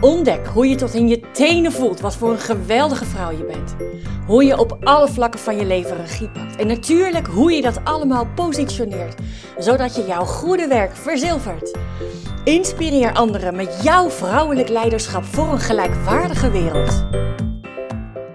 Ontdek hoe je tot in je tenen voelt wat voor een geweldige vrouw je bent. Hoe je op alle vlakken van je leven regie pakt. En natuurlijk hoe je dat allemaal positioneert, zodat je jouw goede werk verzilvert. Inspireer anderen met jouw vrouwelijk leiderschap voor een gelijkwaardige wereld.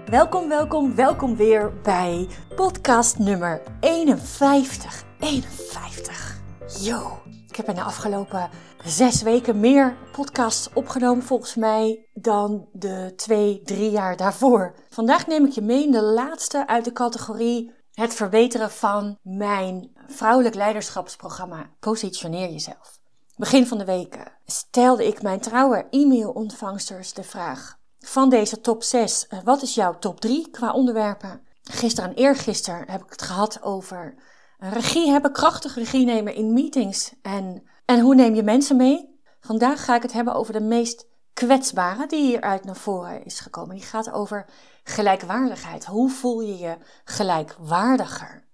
Welkom, welkom, welkom weer bij podcast nummer 51. 51. Yo. Ik heb in de afgelopen zes weken meer podcasts opgenomen volgens mij dan de twee, drie jaar daarvoor. Vandaag neem ik je mee in de laatste uit de categorie het verbeteren van mijn vrouwelijk leiderschapsprogramma Positioneer jezelf. Begin van de week stelde ik mijn trouwe e-mail-ontvangsters de vraag van deze top 6, eh, wat is jouw top 3 qua onderwerpen? Gisteren en eergisteren heb ik het gehad over regie hebben, krachtig regie nemen in meetings en, en hoe neem je mensen mee? Vandaag ga ik het hebben over de meest kwetsbare die hieruit naar voren is gekomen. Die gaat over gelijkwaardigheid. Hoe voel je je gelijkwaardiger?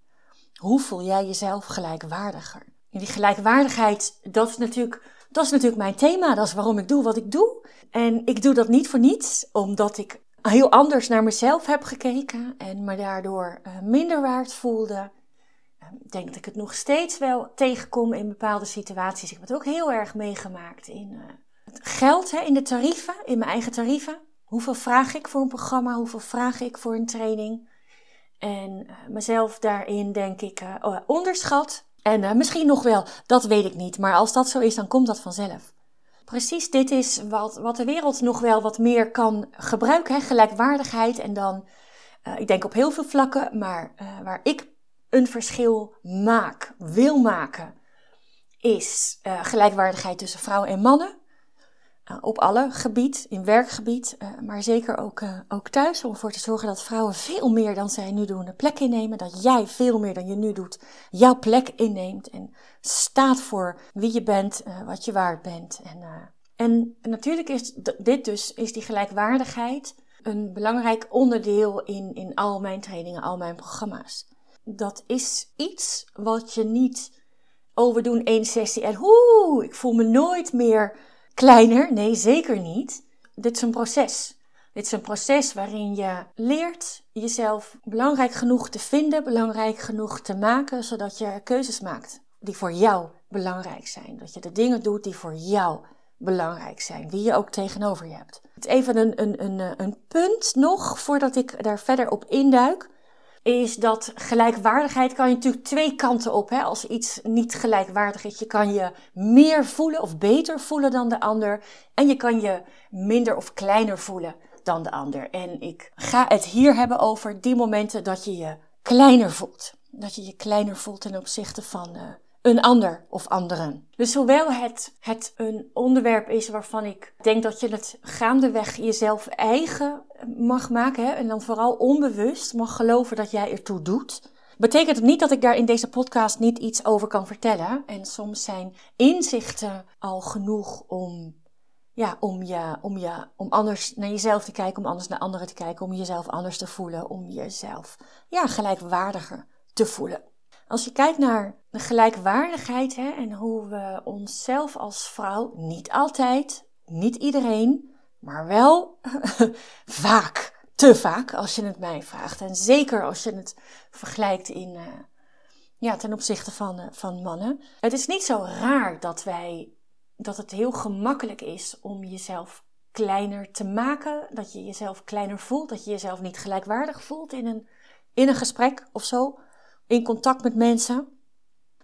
Hoe voel jij jezelf gelijkwaardiger? Die gelijkwaardigheid, dat is, natuurlijk, dat is natuurlijk mijn thema. Dat is waarom ik doe wat ik doe. En ik doe dat niet voor niets, omdat ik heel anders naar mezelf heb gekeken en me daardoor eh, minder waard voelde denk dat ik het nog steeds wel tegenkom in bepaalde situaties. Ik heb het ook heel erg meegemaakt in uh, het geld, hè, in de tarieven, in mijn eigen tarieven. Hoeveel vraag ik voor een programma? Hoeveel vraag ik voor een training? En uh, mezelf daarin, denk ik, uh, onderschat. En misschien nog wel, dat weet ik niet. Maar als dat zo is, dan komt dat vanzelf. Precies, dit is wat, wat de wereld nog wel wat meer kan gebruiken. Hè? Gelijkwaardigheid en dan, ik denk op heel veel vlakken, maar waar ik een verschil maak, wil maken, is uh, gelijkwaardigheid tussen vrouwen en mannen. Uh, op alle gebied, in werkgebied, uh, maar zeker ook, ook thuis. Om ervoor te zorgen dat vrouwen veel meer dan zij nu doen de plek innemen. Dat jij veel meer dan je nu doet jouw plek inneemt. En staat voor wie je bent, wat je waard bent. En, en natuurlijk is dit dus, is die gelijkwaardigheid een belangrijk onderdeel in, in al mijn trainingen, al mijn programma's dat is iets wat je niet, we doen één sessie en hoe, ik voel me nooit meer kleiner. Nee, zeker niet. Dit is een proces. Dit is een proces waarin je leert jezelf belangrijk genoeg te vinden, belangrijk genoeg te maken, zodat je keuzes maakt die voor jou belangrijk zijn. Dat je de dingen doet die voor jou belangrijk zijn, wie je ook tegenover je hebt. Even een, een, een, een punt nog voordat ik daar verder op induik is dat gelijkwaardigheid kan je natuurlijk twee kanten op. Hè? Als iets niet gelijkwaardig is, je kan je meer voelen of beter voelen dan de ander. En je kan je minder of kleiner voelen dan de ander. En ik ga het hier hebben over die momenten dat je je kleiner voelt. Dat je je kleiner voelt ten opzichte van uh, een ander of anderen. Dus hoewel het, het een onderwerp is waarvan ik denk dat je het gaandeweg jezelf eigen mag maken hè, en dan vooral onbewust mag geloven dat jij ertoe doet, betekent het niet dat ik daar in deze podcast niet iets over kan vertellen. En soms zijn inzichten al genoeg om, ja, om, je, om, je, om anders naar jezelf te kijken, om anders naar anderen te kijken, om jezelf anders te voelen, om jezelf ja, gelijkwaardiger te voelen. Als je kijkt naar de gelijkwaardigheid hè, en hoe we onszelf als vrouw, niet altijd, niet iedereen, maar wel vaak, te vaak als je het mij vraagt. En zeker als je het vergelijkt in, uh, ja, ten opzichte van, uh, van mannen. Het is niet zo raar dat wij, dat het heel gemakkelijk is om jezelf kleiner te maken. Dat je jezelf kleiner voelt, dat je jezelf niet gelijkwaardig voelt in een, in een gesprek of zo in contact met mensen.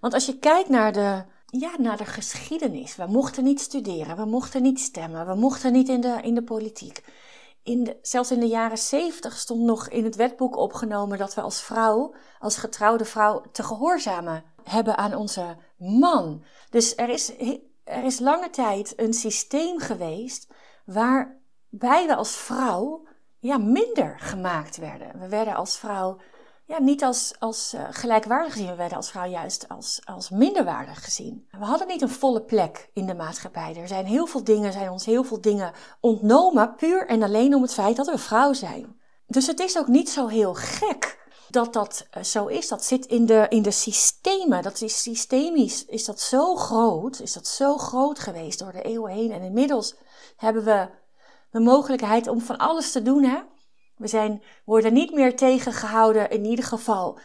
Want als je kijkt naar de, ja, naar de geschiedenis, we mochten niet studeren, we mochten niet stemmen, we mochten niet in de, in de politiek. In de, zelfs in de jaren zeventig stond nog in het wetboek opgenomen dat we als vrouw, als getrouwde vrouw, te gehoorzamen hebben aan onze man. Dus er is, er is lange tijd een systeem geweest waarbij we als vrouw ja, minder gemaakt werden. We werden als vrouw ja, niet als, als uh, gelijkwaardig gezien. We werden als vrouw juist als, als minderwaardig gezien. We hadden niet een volle plek in de maatschappij. Er zijn heel veel dingen, zijn ons heel veel dingen ontnomen, puur en alleen om het feit dat we vrouw zijn. Dus het is ook niet zo heel gek dat dat eh, zo is. Dat zit in de, in de systemen. Dat is systemisch, is dat zo groot, is dat zo groot geweest door de eeuwen heen. En inmiddels hebben we de mogelijkheid om van alles te doen, hè. We zijn, worden niet meer tegengehouden, in ieder geval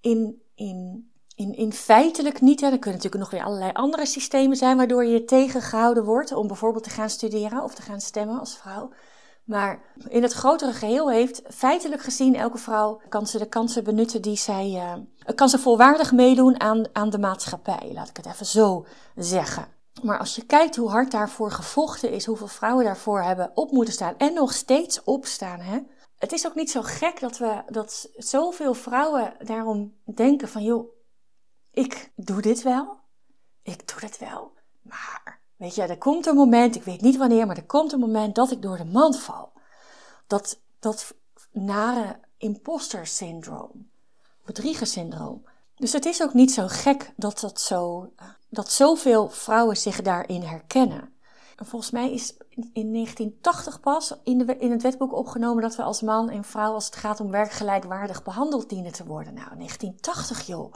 in, in, in, in feitelijk niet. Hè. Er kunnen natuurlijk nog weer allerlei andere systemen zijn waardoor je tegengehouden wordt om bijvoorbeeld te gaan studeren of te gaan stemmen als vrouw. Maar in het grotere geheel heeft feitelijk gezien elke vrouw kan ze de kansen benutten die zij. Uh, kan ze volwaardig meedoen aan, aan de maatschappij, laat ik het even zo zeggen. Maar als je kijkt hoe hard daarvoor gevochten is, hoeveel vrouwen daarvoor hebben op moeten staan en nog steeds opstaan, hè, het is ook niet zo gek dat, we, dat zoveel vrouwen daarom denken van, joh, ik doe dit wel. Ik doe dit wel. Maar, weet je, er komt een moment, ik weet niet wanneer, maar er komt een moment dat ik door de mand val. Dat, dat nare imposter syndroom, bedriegersyndroom. Dus het is ook niet zo gek dat, dat, zo, dat zoveel vrouwen zich daarin herkennen. Volgens mij is in 1980 pas in, de, in het wetboek opgenomen dat we als man en vrouw, als het gaat om werk, gelijkwaardig behandeld dienen te worden. Nou, 1980 joh.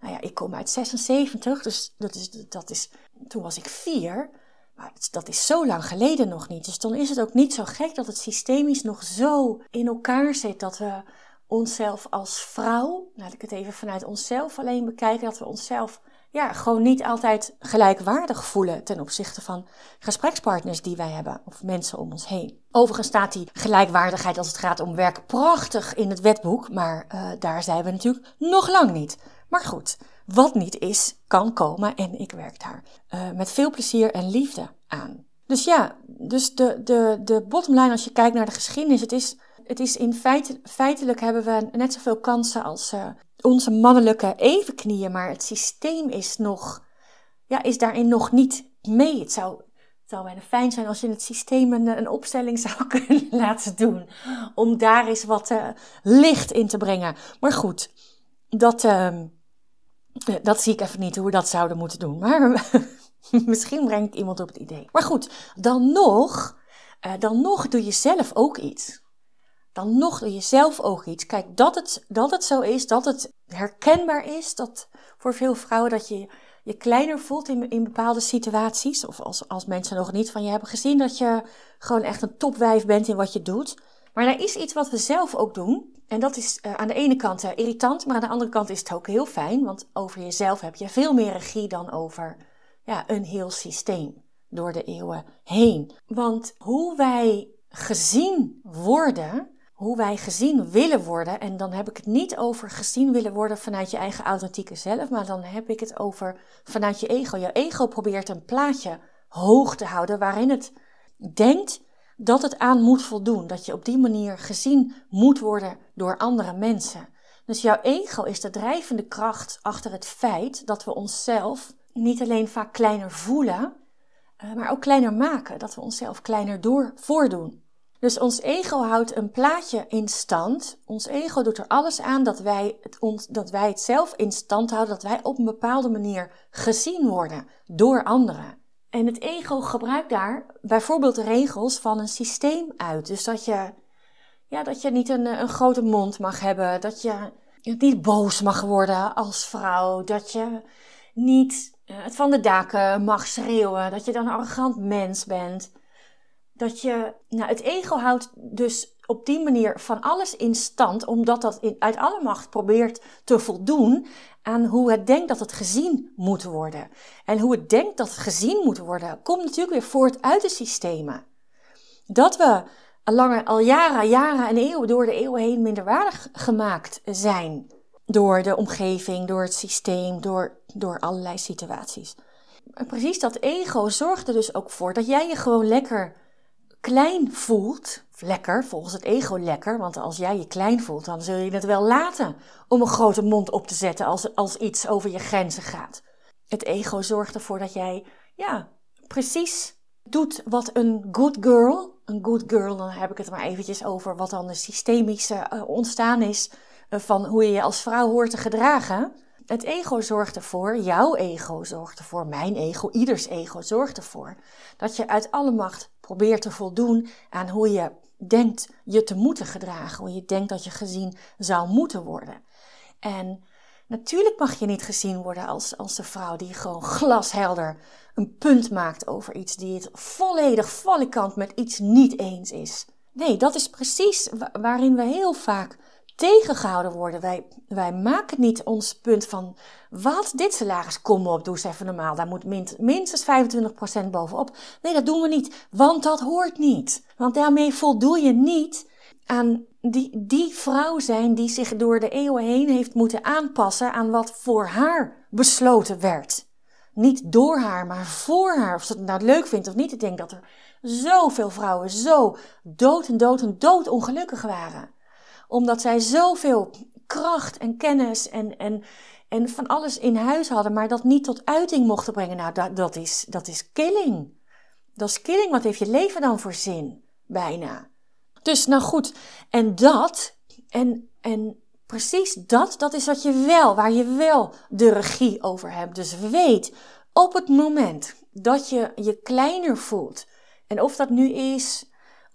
Nou ja, ik kom uit 76, dus dat is, dat is, toen was ik vier. Maar dat is zo lang geleden nog niet. Dus dan is het ook niet zo gek dat het systemisch nog zo in elkaar zit dat we onszelf als vrouw, laat ik het even vanuit onszelf alleen bekijken, dat we onszelf ja, gewoon niet altijd gelijkwaardig voelen ten opzichte van gesprekspartners die wij hebben of mensen om ons heen. Overigens staat die gelijkwaardigheid als het gaat om werk prachtig in het wetboek, maar uh, daar zijn we natuurlijk nog lang niet. Maar goed, wat niet is, kan komen en ik werk daar uh, met veel plezier en liefde aan. Dus ja, dus de, de, de bottomline als je kijkt naar de geschiedenis, het is, het is in feite, feitelijk hebben we net zoveel kansen als uh, onze mannelijke evenknieën, maar het systeem is nog, ja, is daarin nog niet mee. Het zou, het zou bijna fijn zijn als je het systeem een, een opstelling zou kunnen laten doen, om daar eens wat uh, licht in te brengen. Maar goed, dat, uh, dat zie ik even niet hoe we dat zouden moeten doen. Maar misschien breng ik iemand op het idee. Maar goed, dan nog, uh, dan nog doe je zelf ook iets dan nog door jezelf ook iets. Kijk, dat het, dat het zo is, dat het herkenbaar is, dat voor veel vrouwen dat je je kleiner voelt in, in bepaalde situaties. Of als, als mensen nog niet van je hebben gezien dat je gewoon echt een topwijf bent in wat je doet. Maar er is iets wat we zelf ook doen. En dat is uh, aan de ene kant uh, irritant, maar aan de andere kant is het ook heel fijn. Want over jezelf heb je veel meer regie dan over ja, een heel systeem door de eeuwen heen. Want hoe wij gezien worden, hoe wij gezien willen worden. En dan heb ik het niet over gezien willen worden vanuit je eigen authentieke zelf, maar dan heb ik het over vanuit je ego. Je ego probeert een plaatje hoog te houden waarin het denkt dat het aan moet voldoen. Dat je op die manier gezien moet worden door andere mensen. Dus jouw ego is de drijvende kracht achter het feit dat we onszelf niet alleen vaak kleiner voelen, eh, maar ook kleiner maken. Dat we onszelf kleiner door voordoen. Dus ons ego houdt een plaatje in stand. Ons ego doet er alles aan dat wij, het, dat wij het zelf in stand houden, dat wij op een bepaalde manier gezien worden door anderen. En het ego gebruikt daar bijvoorbeeld regels van een systeem uit. Dus dat je, ja, dat je niet een, een grote mond mag hebben, dat je niet boos mag worden als vrouw, dat je niet eh, het van de daken mag schreeuwen, dat je dan een arrogant mens bent dat je, nou, het ego houdt dus op die manier van alles in stand, omdat dat uit alle macht probeert te voldoen aan hoe het denkt dat het gezien moet worden. En hoe het denkt dat het gezien moet worden, komt natuurlijk weer voort uit de systemen. Dat we al, al jaren, jaren en eeuwen door de eeuwen heen minderwaardig gemaakt zijn. Door de omgeving, door het systeem, door, door allerlei situaties. En precies dat ego zorgt er dus ook voor dat jij je gewoon lekker klein voelt, lekker, volgens het ego lekker, want als jij je klein voelt, dan zul je het wel laten om een grote mond op te zetten als, als iets over je grenzen gaat. Het ego zorgt ervoor dat jij, ja, precies doet wat een good girl, een good girl, dan heb ik het maar eventjes over wat dan de systemische uh, ontstaan is eh, van hoe je je als vrouw hoort te gedragen. Het ego zorgt ervoor, jouw ego zorgt ervoor, mijn ego, ieders ego zorgt ervoor dat je uit alle macht probeert te voldoen aan hoe je denkt je te moeten gedragen, hoe je denkt dat je gezien zou moeten worden. En natuurlijk mag je niet gezien worden als, als de vrouw die gewoon glashelder een punt maakt over iets, die het volledig valikant met iets niet eens is. Nee, dat is precies waarin we heel vaak tegengehouden worden. Wij, wij maken niet ons punt van, wat, dit salaris, kom op, doe eens even normaal. Daar moet minstens 25% bovenop. Nee, dat doen we niet, want dat hoort niet. Want daarmee voldoe je niet aan die, die vrouw zijn die zich door de eeuwen heen heeft moeten aanpassen aan wat voor haar besloten werd. Niet door haar, maar voor haar. Of ze het nou leuk vindt of niet. Ik denk dat er zoveel vrouwen zo dood en dood en dood ongelukkig waren omdat zij zoveel kracht en kennis en, en, en van alles in huis hadden, maar dat niet tot uiting mochten brengen. Nou, dat, dat, is, dat is killing. Dat is killing. Wat heeft je leven dan voor zin? Bijna. Dus nou goed, en dat, en, en precies dat, dat is wat je wel, waar je wel de regie over hebt. Dus weet op het moment dat je je kleiner voelt, en of dat nu is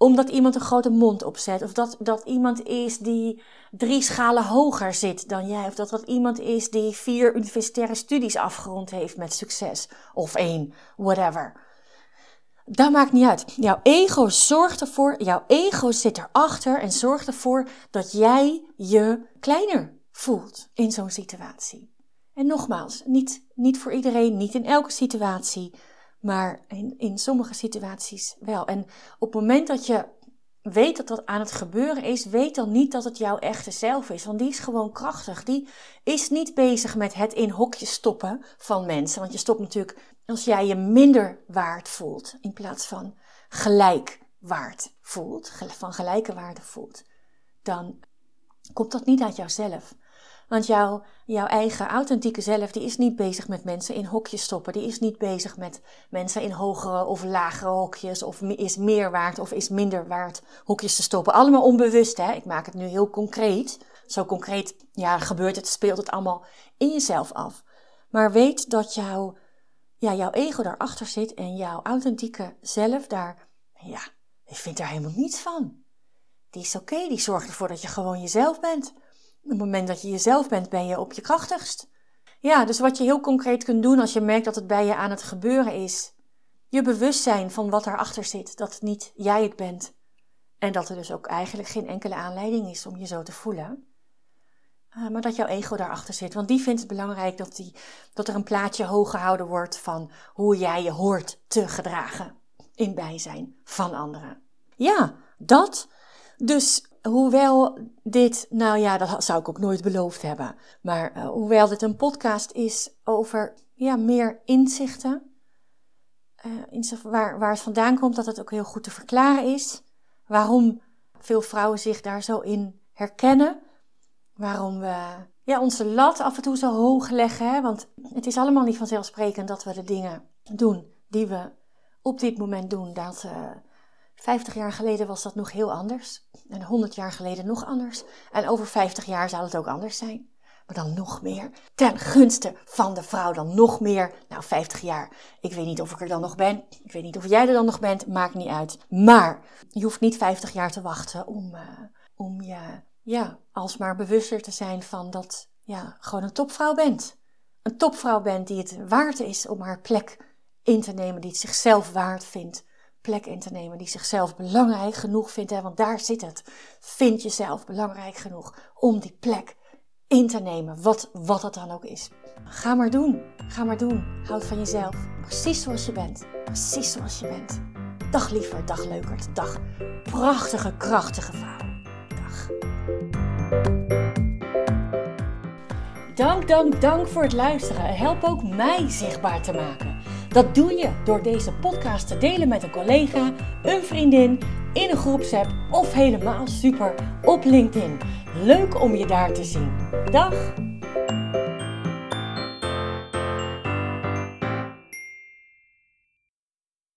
omdat iemand een grote mond opzet. Of dat, dat iemand is die drie schalen hoger zit dan jij. Of dat dat iemand is die vier universitaire studies afgerond heeft met succes. Of één, whatever. Dat maakt niet uit. Jouw ego zorgt ervoor, jouw ego zit erachter en zorgt ervoor dat jij je kleiner voelt in zo'n situatie. En nogmaals, niet, niet voor iedereen, niet in elke situatie. Maar in, in sommige situaties wel. En op het moment dat je weet dat dat aan het gebeuren is, weet dan niet dat het jouw echte zelf is. Want die is gewoon krachtig. Die is niet bezig met het in hokjes stoppen van mensen. Want je stopt natuurlijk als jij je minder waard voelt in plaats van gelijk waard voelt, van gelijke waarde voelt. Dan komt dat niet uit jouzelf. Want jouw, jouw eigen authentieke zelf, die is niet bezig met mensen in hokjes stoppen. Die is niet bezig met mensen in hogere of lagere hokjes. Of is meer waard of is minder waard hokjes te stoppen. Allemaal onbewust, hè. Ik maak het nu heel concreet. Zo concreet, ja, gebeurt het, speelt het allemaal in jezelf af. Maar weet dat jouw, ja, jouw ego daarachter zit en jouw authentieke zelf daar, ja, die vindt daar helemaal niets van. Die is oké, die zorgt ervoor dat je gewoon jezelf bent. Op het moment dat je jezelf bent, ben je op je krachtigst. Ja, dus wat je heel concreet kunt doen als je merkt dat het bij je aan het gebeuren is, je bewustzijn van wat erachter zit, dat het niet jij het bent. En dat er dus ook eigenlijk geen enkele aanleiding is om je zo te voelen. Uh, maar dat jouw ego daarachter zit. Want die vindt het belangrijk dat, die, dat er een plaatje hoog gehouden wordt van hoe jij je hoort te gedragen in bijzijn van anderen. Ja, dat. Dus hoewel dit, nou ja, dat zou ik ook nooit beloofd hebben. Maar uh, hoewel dit een podcast is over ja, meer inzichten. Uh, waar, waar het vandaan komt, dat het ook heel goed te verklaren is. Waarom veel vrouwen zich daar zo in herkennen. Waarom we ja, onze lat af en toe zo hoog leggen. Hè? Want het is allemaal niet vanzelfsprekend dat we de dingen doen die we op dit moment doen. Dat, uh, 50 jaar geleden was dat nog heel anders. En 100 jaar geleden nog anders. En over 50 jaar zal het ook anders zijn. Maar dan nog meer. Ten gunste van de vrouw dan nog meer. Nou, 50 jaar. Ik weet niet of ik er dan nog ben. Ik weet niet of jij er dan nog bent. Maakt niet uit. Maar je hoeft niet 50 jaar te wachten om, uh, om je ja, alsmaar bewuster te zijn van dat ja, gewoon een topvrouw bent. Een topvrouw bent die het waard is om haar plek in te nemen. Die het zichzelf waard vindt plek in te nemen die zichzelf belangrijk genoeg vindt. Hè? Want daar zit het. Vind jezelf belangrijk genoeg om die plek in te nemen, wat, wat het dan ook is. Ga maar doen. Ga maar doen. Houd van jezelf. Precies zoals je bent. Precies zoals je bent. Dag liever, dag leukert. Dag prachtige, krachtige vrouw. Dag. Dank, dank, dank voor het luisteren. Help ook mij zichtbaar te maken. Dat doe je door deze podcast te delen met een collega, een vriendin, in een groepsapp of helemaal super op LinkedIn. Leuk om je daar te zien. Dag!